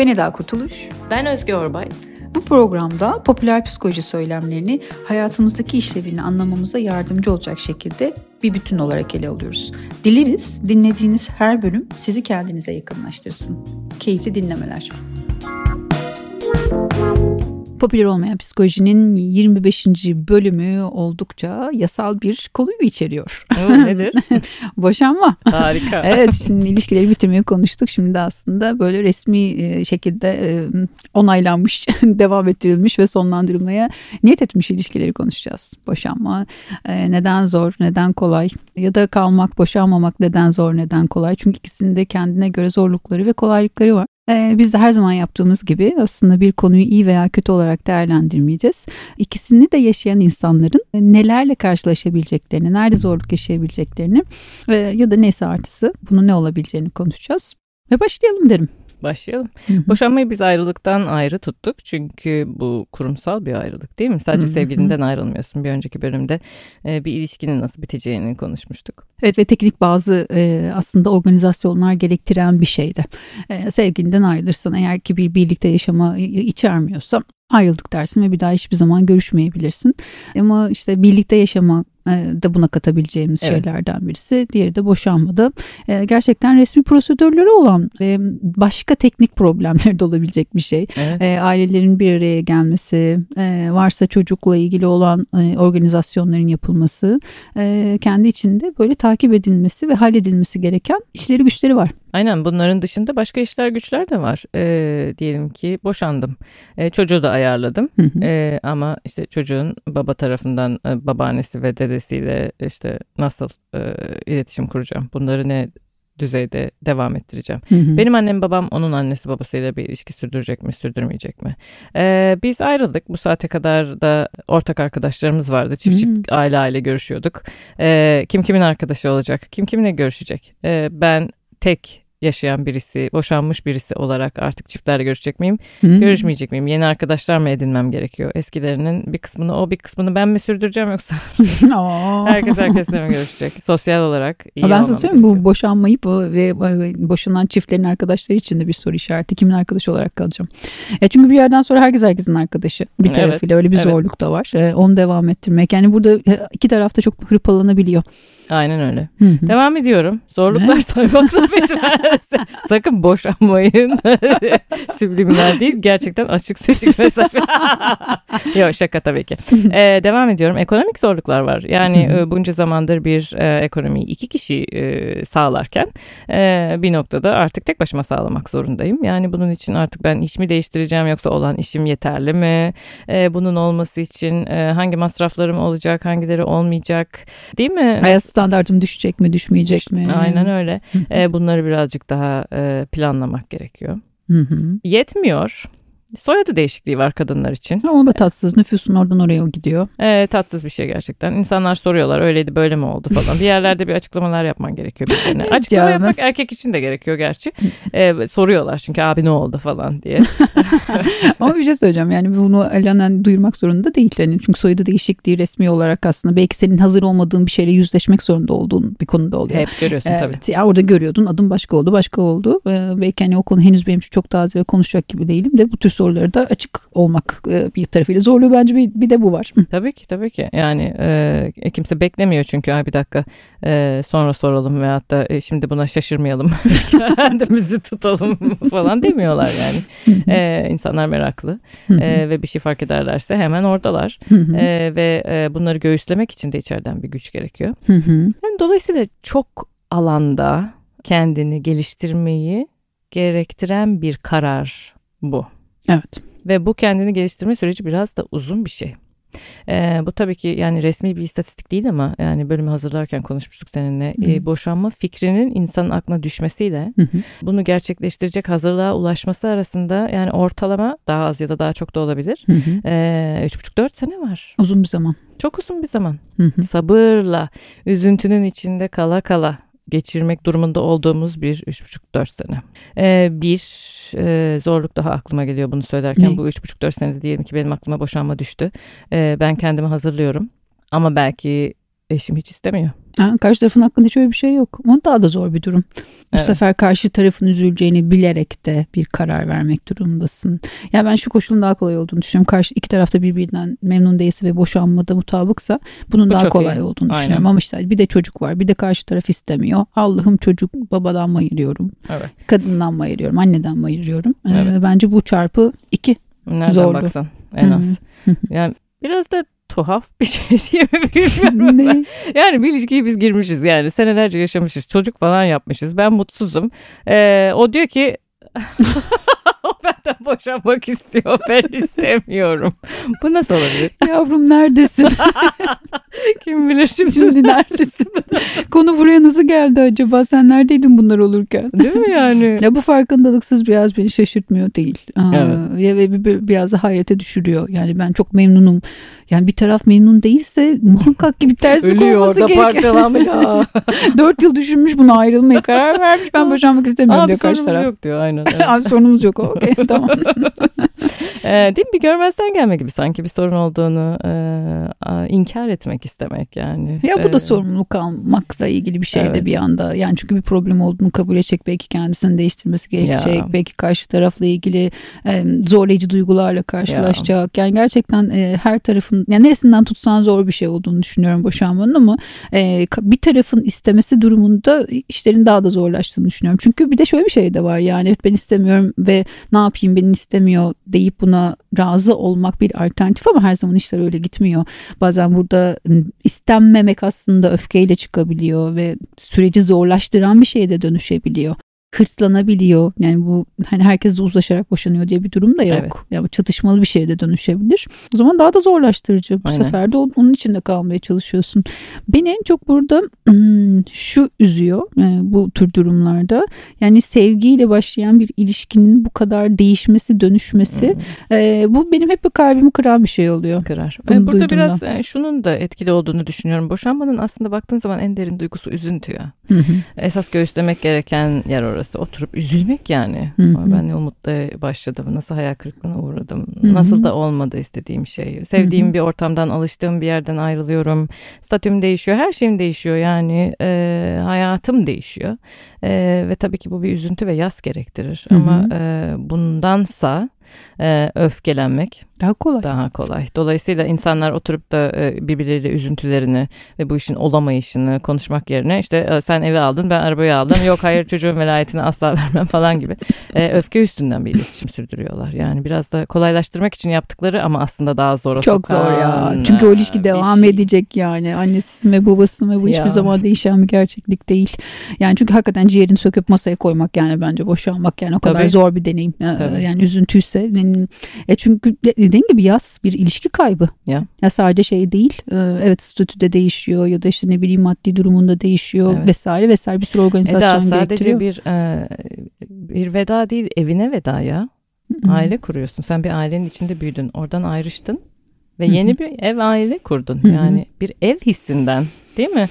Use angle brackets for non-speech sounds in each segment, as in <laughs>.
Ben Eda Kurtuluş. Ben Özge Orbay. Bu programda popüler psikoloji söylemlerini hayatımızdaki işlevini anlamamıza yardımcı olacak şekilde bir bütün olarak ele alıyoruz. Dileriz dinlediğiniz her bölüm sizi kendinize yakınlaştırsın. Keyifli dinlemeler. Popüler olmayan psikolojinin 25. bölümü oldukça yasal bir konuyu içeriyor. O nedir? <laughs> Boşanma. Harika. <laughs> evet şimdi ilişkileri bitirmeyi konuştuk. Şimdi aslında böyle resmi e, şekilde e, onaylanmış, <laughs> devam ettirilmiş ve sonlandırılmaya niyet etmiş ilişkileri konuşacağız. Boşanma e, neden zor, neden kolay ya da kalmak, boşanmamak neden zor, neden kolay. Çünkü ikisinde kendine göre zorlukları ve kolaylıkları var. Ee, biz de her zaman yaptığımız gibi aslında bir konuyu iyi veya kötü olarak değerlendirmeyeceğiz. İkisini de yaşayan insanların nelerle karşılaşabileceklerini, nerede zorluk yaşayabileceklerini ya da neyse artısı bunun ne olabileceğini konuşacağız. Ve başlayalım derim başlayalım. Hı hı. Boşanmayı biz ayrılıktan ayrı tuttuk. Çünkü bu kurumsal bir ayrılık değil mi? Sadece hı hı. sevgilinden ayrılmıyorsun. Bir önceki bölümde e, bir ilişkinin nasıl biteceğini konuşmuştuk. Evet ve teknik bazı e, aslında organizasyonlar gerektiren bir şeydi. E, sevgilinden ayrılırsan eğer ki bir birlikte yaşama içermiyorsa ayrıldık dersin ve bir daha hiçbir zaman görüşmeyebilirsin. Ama işte birlikte yaşama e, da buna katabileceğimiz evet. şeylerden birisi. Diğeri de boşanmada. E, gerçekten resmi prosedürleri olan ve başka teknik problemleri de olabilecek bir şey. Evet. E, ailelerin bir araya gelmesi, varsa çocukla ilgili olan organizasyonların yapılması, kendi içinde böyle takip edilmesi ve halledilmesi gereken işleri güçleri var. Aynen bunların dışında başka işler güçler de var. E, diyelim ki boşandım. E, çocuğu da ayarladım. Hı hı. E, ama işte çocuğun baba tarafından e, babaannesi ve dedesiyle işte nasıl e, iletişim kuracağım? Bunları ne düzeyde devam ettireceğim. Hı hı. Benim annem babam onun annesi babasıyla bir ilişki sürdürecek mi sürdürmeyecek mi? Ee, biz ayrıldık. Bu saate kadar da ortak arkadaşlarımız vardı. Çift hı hı. çift aile aile görüşüyorduk. Ee, kim kimin arkadaşı olacak? Kim kiminle görüşecek? Ee, ben tek yaşayan birisi, boşanmış birisi olarak artık çiftlerle görüşecek miyim? Hmm. Görüşmeyecek miyim? Yeni arkadaşlar mı edinmem gerekiyor? Eskilerinin bir kısmını o bir kısmını ben mi sürdüreceğim yoksa <laughs> herkes herkesle mi görüşecek? Sosyal olarak iyi Ben söyleyeyim bu boşanmayı bu ve boşanan çiftlerin arkadaşları için de bir soru işareti. Kimin arkadaşı olarak kalacağım? E çünkü bir yerden sonra herkes herkesin arkadaşı. Bir tarafıyla evet, öyle bir evet. zorluk da var. E, onu devam ettirmek. Yani burada e, iki tarafta çok hırpalanabiliyor. Aynen öyle. Hı-hı. Devam ediyorum. Zorluklar saymakla <laughs> bitmez. Sakın boşanmayın. <laughs> Subliminal değil. Gerçekten açık seçik mesaj. <laughs> Yok şaka tabii ki. Ee, devam ediyorum. Ekonomik zorluklar var. Yani e, bunca zamandır bir e, ekonomiyi iki kişi e, sağlarken e, bir noktada artık tek başıma sağlamak zorundayım. Yani bunun için artık ben iş mi değiştireceğim yoksa olan işim yeterli mi? E, bunun olması için e, hangi masraflarım olacak, hangileri olmayacak? Değil mi? Hayat standartım düşecek mi düşmeyecek mi? Aynen öyle. e, bunları birazcık daha e, planlamak gerekiyor. Hı hı. Yetmiyor. Soyadı değişikliği var kadınlar için. Ha, o da tatsız. Nüfusun oradan oraya gidiyor. E, tatsız bir şey gerçekten. İnsanlar soruyorlar öyleydi böyle mi oldu falan. Bir yerlerde bir açıklamalar yapman gerekiyor. Birbirine. <laughs> Açıklama ya, yapmak erkek için de gerekiyor gerçi. E, soruyorlar çünkü abi ne oldu falan diye. <laughs> Ama bir şey söyleyeceğim. Yani bunu alanen duyurmak zorunda değil. Yani çünkü soyadı değişikliği resmi olarak aslında belki senin hazır olmadığın bir şeyle yüzleşmek zorunda olduğun bir konuda oluyor. Hep görüyorsun evet, tabii. Ya orada görüyordun adım başka oldu başka oldu. Ee, belki hani o konu henüz benim için çok taze ve konuşacak gibi değilim de bu tür soruları da açık olmak e, bir tarafıyla zorluyor bence bir, bir de bu var. <laughs> Tabii ki tabii ki yani e, kimse beklemiyor çünkü bir dakika e, sonra soralım veyahut da e, şimdi buna şaşırmayalım <laughs> kendimizi tutalım <laughs> falan demiyorlar yani. e, insanlar meraklı e, ve bir şey fark ederlerse hemen oradalar e, ve e, bunları göğüslemek için de içeriden bir güç gerekiyor. yani dolayısıyla çok alanda kendini geliştirmeyi gerektiren bir karar bu. Evet. Ve bu kendini geliştirme süreci biraz da uzun bir şey. Ee, bu tabii ki yani resmi bir istatistik değil ama yani bölümü hazırlarken konuşmuştuk seninle. Ee, boşanma fikrinin insanın aklına düşmesiyle hı hı. bunu gerçekleştirecek hazırlığa ulaşması arasında yani ortalama daha az ya da daha çok da olabilir. Hı hı. Ee, 3,5-4 sene var. Uzun bir zaman. Çok uzun bir zaman. Hı hı. Sabırla, üzüntünün içinde kala kala geçirmek durumunda olduğumuz bir 3,5-4 sene. Ee, bir e, zorluk daha aklıma geliyor bunu söylerken. Ne? Bu 3,5-4 senede diyelim ki benim aklıma boşanma düştü. Ee, ben kendimi hazırlıyorum. Ama belki eşim hiç istemiyor. Ha, karşı tarafın hakkında hiç öyle bir şey yok. O daha da zor bir durum. Bu Evet. sefer karşı tarafın üzüleceğini bilerek de bir karar vermek durumundasın. Ya ben şu koşulun daha kolay olduğunu düşünüyorum. Karşı iki tarafta birbirinden memnun değilse ve boşanmada mutabıksa bunun Bu daha kolay iyi. olduğunu Aynen. düşünüyorum. Ama işte bir de çocuk var. Bir de karşı taraf istemiyor. Allah'ım çocuk babadan mı ayırıyorum? Evet. Kadından mı ayırıyorum? Anneden mi ayırıyorum? Ee, Evet. bence bu çarpı iki. Nereden Zorlu. baksan en az. Yani biraz da tuhaf bir şey <laughs> diye mi bilmiyorum ne? Yani bir ilişkiye biz girmişiz yani senelerce yaşamışız çocuk falan yapmışız ben mutsuzum. Ee, o diyor ki <laughs> o benden boşanmak istiyor ben <laughs> istemiyorum. Bu nasıl olabilir? Yavrum neredesin? Kim bilir şimdi. Şimdi neredesin? Konu buraya nasıl geldi acaba? Sen neredeydin bunlar olurken? Değil mi yani? Ya bu farkındalıksız biraz beni şaşırtmıyor değil. Aa, Evet. Ya ve bir- bir- biraz da hayrete düşürüyor. Yani ben çok memnunum. Yani bir taraf memnun değilse muhakkak ki bir terslik Ölüyor olması orada gerekiyor. parçalanmış. <laughs> Dört yıl düşünmüş bunu ayrılmaya karar vermiş. Ben boşanmak istemiyorum Abi diyor karşı sorunumuz taraf. yok diyor aynen. <laughs> evet. Abi sorunumuz yok. Okey <laughs> tamam. Ee, değil mi? Bir görmezden gelme gibi sanki bir sorun olduğunu e, inkar etmek istemek yani. Ya bu da Ee, sorumluluk almakla ilgili bir şey de Evet. bir anda. Yani çünkü bir problem olduğunu kabul edecek. Belki kendisini değiştirmesi gerekecek. Ya. Belki karşı tarafla ilgili e, zorlayıcı duygularla karşılaşacak. Yani gerçekten e, her tarafın yani neresinden tutsan zor bir şey olduğunu düşünüyorum boşanmanın ama e, bir tarafın istemesi durumunda işlerin daha da zorlaştığını düşünüyorum. Çünkü bir de şöyle bir şey de var yani ben istemiyorum ve ne yapayım beni istemiyor deyip buna razı olmak bir alternatif ama her zaman işler öyle gitmiyor. Bazen burada istenmemek aslında öfkeyle çıkabiliyor ve süreci zorlaştıran bir şeye de dönüşebiliyor. Hırslanabiliyor. Yani bu hani herkesle uzlaşarak boşanıyor diye bir durum da yok. Evet. Ya bu çatışmalı bir şeye de dönüşebilir. O zaman daha da zorlaştırıcı. Bu Aynen. sefer de onun içinde kalmaya çalışıyorsun. Beni en çok burada hmm, şu üzüyor e, bu tür durumlarda. Yani sevgiyle başlayan bir ilişkinin bu kadar değişmesi, dönüşmesi Hmm. e, bu benim hep kalbimi kıran bir şey oluyor. kırar. Bunu Ee, Burada duyduğumda. biraz e, şunun da etkili olduğunu düşünüyorum. Boşanmanın aslında baktığın zaman en derin duygusu üzüntü ya. Hı hı. Esas göğüslemek gereken yer orası. Oturup üzülmek yani. Hı hı. Ama Ben ne umutla başladım. Nasıl hayal kırıklığına uğradım. Hı hı. Nasıl da olmadı istediğim şey. Sevdiğim Hı hı. bir ortamdan, alıştığım bir yerden ayrılıyorum. Statüm değişiyor. Her şeyim değişiyor. Yani e, hayatım değişiyor. E, ve tabii ki bu bir üzüntü ve yas gerektirir. Hı hı. Ama e, bundansa e, öfkelenmek Daha kolay. daha kolay. Dolayısıyla insanlar oturup da e, birbirleriyle üzüntülerini ve bu işin olamayışını konuşmak yerine işte e, sen evi aldın ben arabayı aldım yok hayır <laughs> çocuğun velayetini asla vermem falan gibi e, öfke üstünden bir iletişim <laughs> sürdürüyorlar. Yani biraz da kolaylaştırmak için yaptıkları ama aslında daha zora Çok zor ya. Çünkü o ilişki devam şey. edecek yani. Annesi ve babası ve bu hiçbir Ya. zaman değişen bir gerçeklik değil. Yani çünkü hakikaten ciğerini söküp masaya koymak yani bence boşanmak yani o kadar Tabii. zor bir deneyim. Tabii. Yani üzüntüyse e çünkü dediğin gibi yaz bir ilişki kaybı. Ya. Ya sadece şey değil. e, Evet statüde değişiyor ya da işte ne bileyim maddi durumunda değişiyor Evet. vesaire vesaire bir sürü organizasyon Eda sadece bir e, bir veda değil evine veda ya. Aile kuruyorsun. Sen bir ailenin içinde büyüdün. Oradan ayrıştın ve yeni bir ev aile kurdun. Yani bir ev hissinden değil mi?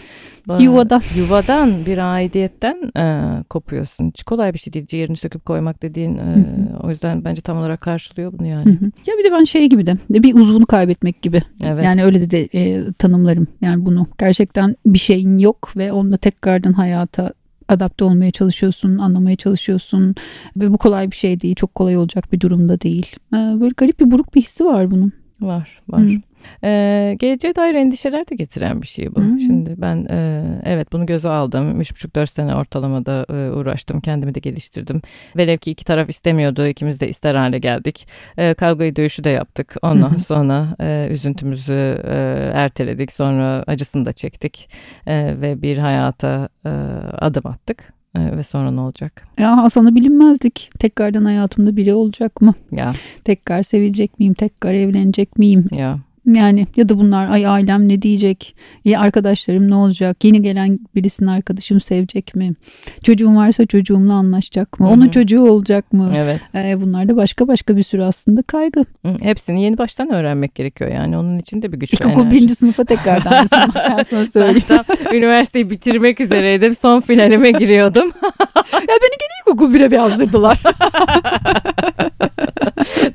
Ba- Yuvadan. <laughs> Yuvadan bir aidiyetten e, kopuyorsun. Hiç kolay bir şey değil. Ciğerini söküp koymak dediğin. e, o yüzden bence tam olarak karşılıyor bunu yani. hı. Ya bir de ben şey gibi de bir uzvunu kaybetmek gibi. Evet. Yani öyle de, de e, tanımlarım yani bunu. Gerçekten bir şeyin yok ve onunla tekrardan hayata adapte olmaya çalışıyorsun, anlamaya çalışıyorsun. Ve bu kolay bir şey değil, çok kolay olacak bir durumda değil. E, böyle garip bir buruk bir hissi var bunun. Var, var. Hı. Ee, geleceğe dair endişeler de getiren bir şey bu. Hı. Şimdi ben e, evet bunu göze aldım. Üç buçuk dört sene ortalamada e, uğraştım. Kendimi de geliştirdim. Velev ki iki taraf istemiyordu. ikimiz de ister hale geldik. E, kavgayı dövüşü de yaptık. Ondan hı. sonra e, üzüntümüzü e, erteledik. Sonra acısını da çektik. E, ve bir hayata e, adım attık. E, ve sonra ne olacak? Ya Hasan'ı bilinmezdik. Tekrardan hayatımda biri olacak mı? Ya Tekrar sevecek miyim? Tekrar evlenecek miyim? ya Yani ya da bunlar ay ailem ne diyecek? Ya arkadaşlarım ne olacak? Yeni gelen birisini arkadaşım sevecek mi? Çocuğum varsa çocuğumla anlaşacak mı? Hı hı. Onun çocuğu olacak mı? evet. Ee, bunlar da başka başka bir sürü aslında kaygı. Hı, Hepsini yeni baştan öğrenmek gerekiyor. Yani onun için de bir güç İlkokul enerji. birinci sınıfa tekrardan <laughs> ben sana Ben söyleyeyim. tam üniversiteyi bitirmek üzereydim. Son finalime giriyordum. <laughs> ya beni gene ilkokul bire bir yazdırdılar. <laughs>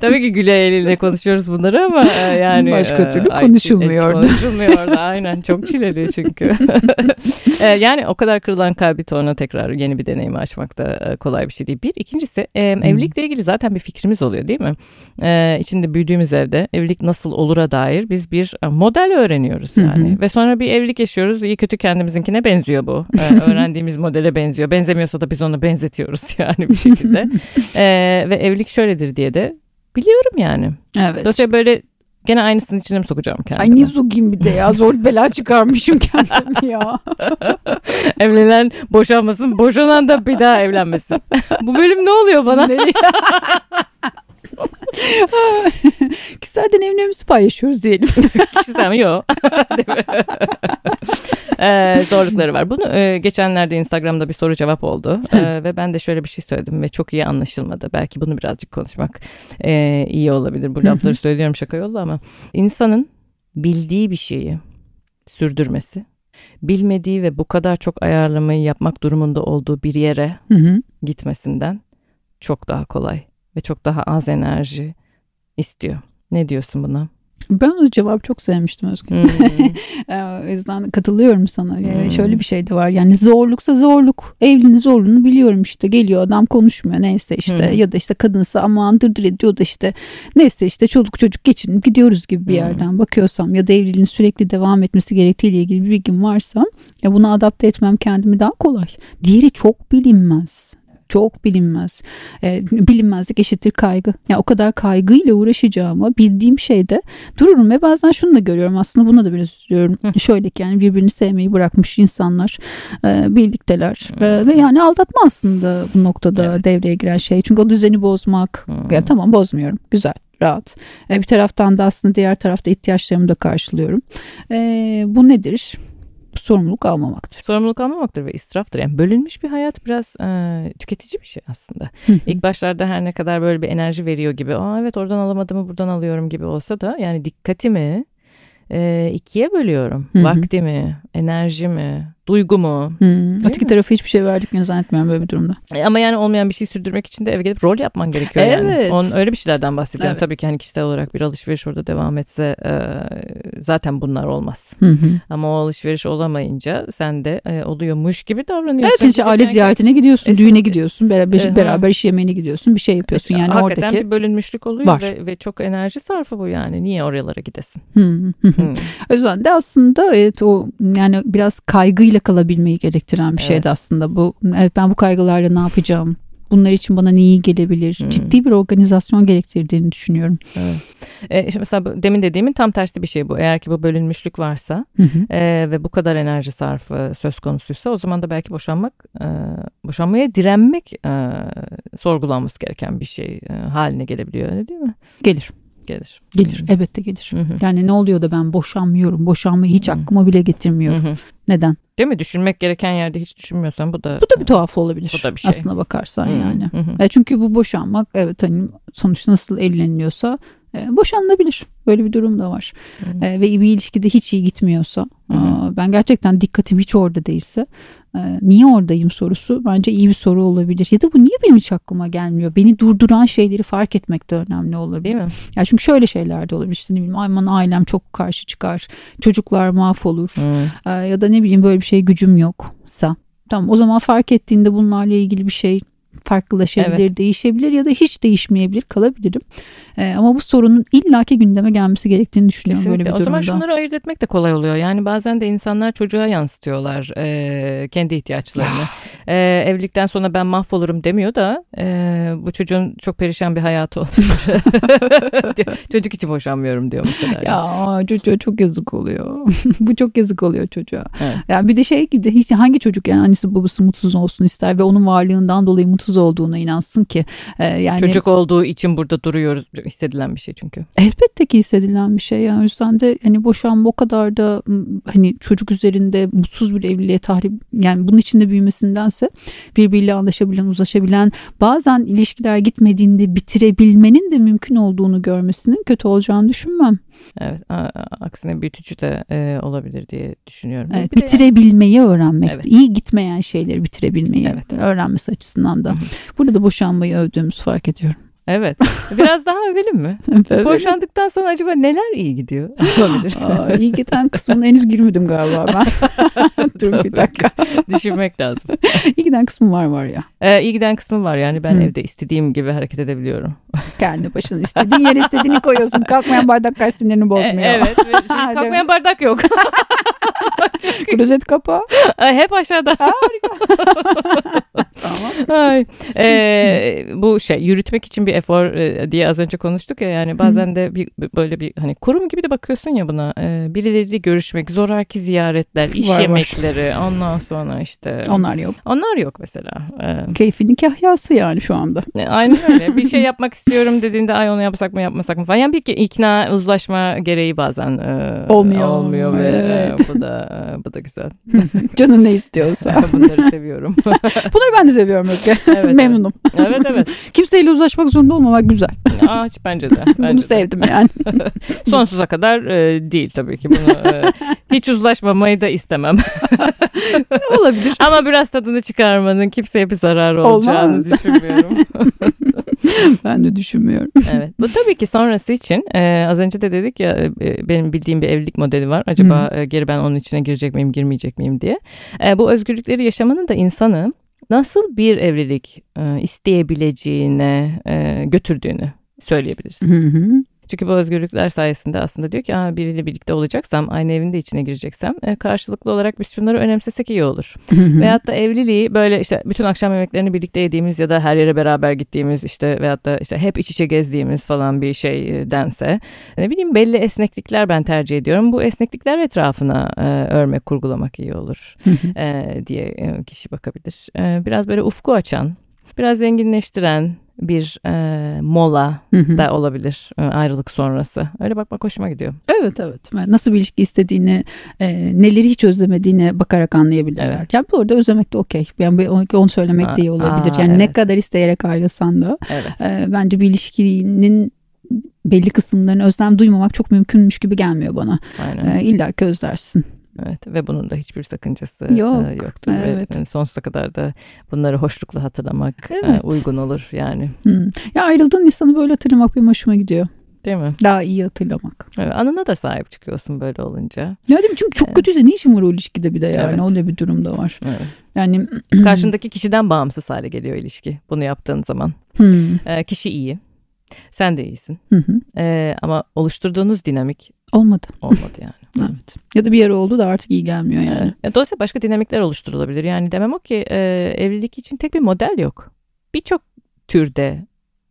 Tabii ki güle eliyle konuşuyoruz bunları ama e, yani başka e, türlü konuşulmuyordu. Konuşulmuyordu aynen çok çileli çünkü. <laughs> E, yani o kadar kırılan kalbi sonra tekrar yeni bir deneyimi açmak da kolay bir şey değil. Bir ikincisi evlilikle ilgili zaten bir fikrimiz oluyor değil mi? İçinde büyüdüğümüz evde evlilik nasıl olura dair biz bir model öğreniyoruz yani. Ve sonra bir evlilik yaşıyoruz. İyi kötü kendimizinkine benziyor bu. <laughs> Öğrendiğimiz modele benziyor. Benzemiyorsa da biz onu benzetiyoruz yani bir şekilde. <laughs> ve evlilik şöyledir diye de biliyorum yani. Evet. Dolayısıyla böyle gene aynısının içine mi sokacağım kendimi? Ay ne zogim bir de ya zor bela çıkarmışım kendimi ya. <laughs> Evlenen boşanmasın boşanan da bir daha evlenmesin. <laughs> Bu bölüm ne oluyor bana? <laughs> Kişisel deneyimlerimizi paylaşıyoruz diyelim. <laughs> Kişisel mi? Yok. <laughs> ee, zorlukları var. Bunu e, geçenlerde Instagram'da bir soru cevap oldu. Ee, ve ben de şöyle bir şey söyledim ve çok iyi anlaşılmadı. Belki bunu birazcık konuşmak e, iyi olabilir. Bu lafları söylüyorum şaka yolla ama insanın bildiği bir şeyi sürdürmesi bilmediği ve bu kadar çok ayarlamayı yapmak durumunda olduğu bir yere gitmesinden çok daha kolay ve çok daha az enerji istiyor. Ne diyorsun buna? Ben o cevap çok sevmiştim Özgür. Hmm. <laughs> o yüzden katılıyorum sana. Hmm. Şöyle bir şey de var. Yani zorluksa zorluk. Evliliğin zorluğunu biliyorum işte. Geliyor adam konuşmuyor neyse işte. Hmm. Ya da işte kadınsa aman dırdır ediyor da işte. Neyse işte çoluk çocuk geçinip gidiyoruz gibi bir yerden hmm. bakıyorsam. Ya da evliliğin sürekli devam etmesi gerektiğiyle ilgili bir bilgim varsa. Ya buna adapte etmem kendimi daha kolay. Diğeri çok bilinmez çok bilinmez. E, bilinmezlik eşittir kaygı. Yani o kadar kaygıyla uğraşacağıma bildiğim şeyde dururum ve bazen şunu da görüyorum aslında buna da biraz üzülüyorum. Şöyle ki yani birbirini sevmeyi bırakmış insanlar e, birlikteler e, ve yani aldatma aslında bu noktada evet. devreye giren şey. Çünkü o düzeni bozmak. Yani tamam bozmuyorum. Güzel rahat. E, bir taraftan da aslında diğer tarafta ihtiyaçlarımı da karşılıyorum. E, bu nedir? Sorumluluk almamaktır. Sorumluluk almamaktır ve israftır. Yani bölünmüş bir hayat biraz e, tüketici bir şey aslında. İlk başlarda her ne kadar böyle bir enerji veriyor gibi, Aa, evet oradan alamadığımı buradan alıyorum gibi olsa da yani dikkatimi e, ikiye bölüyorum. Vaktimi, enerjimi, duygu mu? Hmm. Öteki tarafı hiçbir şey verdiklerini zannetmiyorum böyle bir durumda. E, ama yani olmayan bir şey sürdürmek için de eve gelip rol yapman gerekiyor evet. yani. Onun öyle bir şeylerden bahsediyorum. Evet. Tabii ki hani kişisel olarak bir alışveriş orada devam etse e, zaten bunlar olmaz. Hı hı. Ama o alışveriş olamayınca sen de e, oluyormuş gibi davranıyorsun. Evet işte aile yani, ziyaretine gidiyorsun, e, düğüne gidiyorsun, beraber, e, beraber iş yemeğine gidiyorsun, bir şey yapıyorsun. Yani Hakikaten oradaki Hakikaten bir bölünmüşlük oluyor var. Ve, ve çok enerji sarfı bu yani. Niye oralara gidesin? Hı hı. hı. O yüzden de aslında evet o yani biraz kaygıyla kalabilmeyi gerekiyor gerektiren bir evet. şeydi aslında bu. Evet ben bu kaygılarla ne yapacağım? Bunlar için bana neyi gelebilir? Hmm. Ciddi bir organizasyon gerektirdiğini düşünüyorum. Evet. E, işte mesela demin dediğimin tam tersi bir şey bu. Eğer ki bu bölünmüşlük varsa E, ve bu kadar enerji sarfı söz konusuysa o zaman da belki boşanmak, e, boşanmaya direnmek e, sorgulanması gereken bir şey e, haline gelebiliyor öyle değil mi? Gelir. Gelir. Gelir. Hı-hı. Elbette gelir. Hı-hı. Yani ne oluyor da ben boşanmıyorum. Boşanmayı hiç Hı-hı. aklıma bile getirmiyorum. Hı-hı. Neden? Değil mi? Düşünmek gereken yerde hiç düşünmüyorsan bu da... Bu da bir tuhaf olabilir. Bu da bir şey. Aslına bakarsan Hı-hı. yani. Hı-hı. E çünkü bu boşanmak evet hani sonuçta nasıl evleniliyorsa boşanılabilir. Böyle bir durum da var. E, ve bir ilişkide hiç iyi gitmiyorsa Hı hı. Ben gerçekten dikkatim hiç orada değilse e, niye oradayım sorusu bence iyi bir soru olabilir. Ya da bu niye benim hiç aklıma gelmiyor? Beni durduran şeyleri fark etmek de önemli olabilir. Değil mi? Ya çünkü şöyle şeyler de olabilir. İşte ne bileyim aman ailem çok karşı çıkar. Çocuklar mahvolur. Hı. Ya da ne bileyim böyle bir şey gücüm yoksa. Tamam o zaman fark ettiğinde bunlarla ilgili bir şey farklılaşabilir, evet. değişebilir ya da hiç değişmeyebilir, kalabilirim. E, ama bu sorunun illaki gündeme gelmesi gerektiğini düşünüyorum Kesinlikle. böyle bir durumda. O zaman şunları ayırt etmek de kolay oluyor. Yani bazen de insanlar çocuğa yansıtıyorlar e, kendi ihtiyaçlarını. e, evlilikten sonra ben mahvolurum demiyor da e, bu çocuğun çok perişan bir hayatı olur. <laughs> Çocuk için boşanmıyorum diyor mesela. Ya çocuğa çok yazık oluyor. <laughs> bu çok yazık oluyor çocuğa. Evet. Yani bir de şey gibi hiç hangi çocuk yani annesi babası mutsuz olsun ister ve onun varlığından dolayı mutsuz olduğuna inansın ki. E, yani Çocuk olduğu için burada duruyoruz hissedilen bir şey çünkü. Elbette ki hissedilen bir şey. Yani o yüzden de hani boşanma o kadar da hani çocuk üzerinde mutsuz bir evliliğe tahrip yani bunun içinde büyümesindense birbiriyle anlaşabilen, uzlaşabilen bazen ilişkiler gitmediğinde bitirebilmenin de mümkün olduğunu görmesinin kötü olacağını düşünmem. Evet, aksine büyütücü de e, olabilir diye düşünüyorum. Evet, bitirebilmeyi yani. öğrenmek, evet. iyi gitmeyen şeyleri bitirebilmeyi evet. öğrenmesi açısından da. Burada da boşanmayı övdüğümüz fark ediyorum. Evet. Biraz daha övelim mi? <laughs> Övelim. Boşandıktan sonra acaba neler iyi gidiyor? <laughs> Olabilir. Aa, iyi giden kısmına henüz girmedim galiba ben. <laughs> Dur bir dakika. Düşünmek lazım. İyi giden kısmı var var ya. Ee, iyi giden kısmı var yani ben Hı. evde istediğim gibi hareket edebiliyorum. Kendi başına istediğin yere istediğini koyuyorsun. Kalkmayan bardak kaç sinirini bozmuyor. E, evet. kalkmayan bardak yok. Klozet kapağı. Hep aşağıda. Tamam. Ay. Ee, bu şey yürütmek için bir efor e, diye az önce konuştuk ya yani bazen de bir böyle bir hani kurum gibi de bakıyorsun ya buna e, birileriyle görüşmek zoraki ziyaretler iş Var, var. yemekleri ondan sonra işte Onlar yok. onlar yok mesela e, Keyfinin kahyası yani şu anda. E, Aynen öyle. Bir şey <laughs> yapmak istiyorum dediğinde ay onu yapsak mı yapmasak mı falan. Yani bir ikna uzlaşma gereği bazen e, Olmuyor. olmuyor ve Evet. e, bu da e, bu da güzel. Canın ne istiyorsa. <laughs> Bunları seviyorum. <laughs> Bunları ben de seviyorum Özge. Evet, Memnunum. evet evet. Kimseyle uzlaşmak zorunda olmamak güzel. Aa, bence de. <laughs> Bence Bunu de. sevdim yani. <laughs> Sonsuza kadar e, değil tabii ki. Bunu e, hiç uzlaşmamayı da istemem. <laughs> Olabilir. Ama biraz tadını çıkarmanın kimseye bir zararı olacağını Olmaz. düşünmüyorum. Ben de düşünmüyorum. Evet. Bu tabii ki sonrası için e, az önce de dedik ya e, benim bildiğim bir evlilik modeli var. Acaba e, geri ben onun içine girecek miyim, girmeyecek miyim diye. E, bu özgürlükleri yaşamanın da insanı nasıl bir evlilik isteyebileceğine götürdüğünü söyleyebiliriz. Hı hı. Çünkü bu özgürlükler sayesinde aslında diyor ki Aa, biriyle birlikte olacaksam, aynı evin de içine gireceksem e, karşılıklı olarak biz şunları önemsesek iyi olur. <laughs> Veyahut da evliliği böyle işte bütün akşam yemeklerini birlikte yediğimiz ya da her yere beraber gittiğimiz işte veyahut da işte hep iç içe gezdiğimiz falan bir şey e, dense. Ne bileyim belli esneklikler ben tercih ediyorum. Bu esneklikler etrafına e, örmek, kurgulamak iyi olur e, diye e, kişi bakabilir. E, biraz böyle ufku açan, biraz zenginleştiren bir e, mola Hı hı. da olabilir e, ayrılık sonrası. Öyle bakmak hoşuma gidiyor. Evet evet. Nasıl bir ilişki istediğini, e, neleri hiç özlemediğine bakarak anlayabilirler. Evet. Yani bu arada özlemek de okey. Yani onu, söylemek de iyi olabilir. Aa, yani ne evet. kadar isteyerek ayrılsan da Evet. e, bence bir ilişkinin belli kısımlarını özlem duymamak çok mümkünmüş gibi gelmiyor bana. Aynen. E, İlla ki özlersin. Evet ve bunun da hiçbir sakıncası Yok, e, yoktur. evet. Ve sonsuza kadar da bunları hoşlukla hatırlamak e, Evet. uygun olur yani. Hı. Ya ayrıldığın insanı böyle hatırlamak benim hoşuma gidiyor. Değil mi? Daha iyi hatırlamak. Evet, anına da sahip çıkıyorsun böyle olunca. Ya değil mi? Çünkü çok kötüyse ne işin var o ilişkide bir de yani. Evet. Öyle bir durumda var. Evet. Yani <clears throat> <clears throat> Karşındaki kişiden bağımsız hale geliyor ilişki bunu yaptığın zaman. Hı. E, kişi iyi. Sen de iyisin. Hı hı. E, ama oluşturduğunuz dinamik Olmadı. olmadı yani. <laughs> Evet. Ya da bir yere oldu da artık iyi gelmiyor yani. Ya Dolayısıyla başka dinamikler oluşturulabilir. Yani demem o ki e, evlilik için tek bir model yok. Birçok türde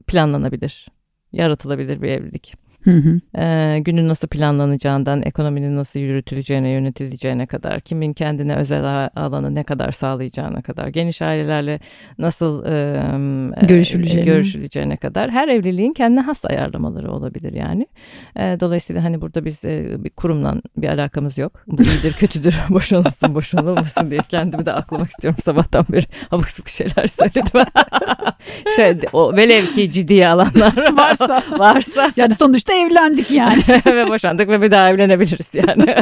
planlanabilir, yaratılabilir bir evlilik. Hı hı. Ee, günün nasıl planlanacağından, ekonominin nasıl yürütüleceğine, yönetileceğine kadar, kimin kendine özel alanı ne kadar sağlayacağına kadar, geniş ailelerle nasıl e, e, Görüşüleceğine. görüşüleceğine kadar her evliliğin kendine has ayarlamaları olabilir yani. E, dolayısıyla hani burada biz e, bir kurumla bir alakamız yok. Bu iyidir, <laughs> kötüdür, boşanılsın, boşanılmasın diye kendimi de aklamak istiyorum. Sabahtan beri <laughs> abuk sabuk şeyler söyledim. <laughs> şey, o velev ki ciddiye alanlar Varsa. varsa Yani sonuçta evlendik yani. <laughs> ve boşandık ve bir daha evlenebiliriz yani. <laughs>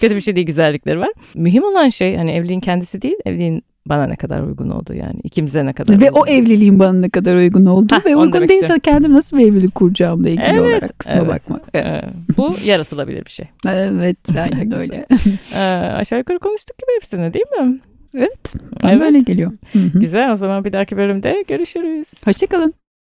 Kötü bir şey değil güzellikleri var. Mühim olan şey hani evliliğin kendisi değil evliliğin bana ne kadar uygun oldu yani ikimize ne kadar ve uygun o evliliğin bana ne kadar uygun oldu Hah, ve uygun değilse kendim nasıl bir evlilik kuracağımla ilgili Evet, olarak kısma evet. bakmak. Evet, bu yaratılabilir bir şey. evet <laughs> aynen öyle. Ee, aşağı yukarı konuştuk gibi hepsini değil mi? Evet. Bana Evet. böyle geliyor. Güzel o zaman bir dahaki bölümde görüşürüz. Hoşçakalın.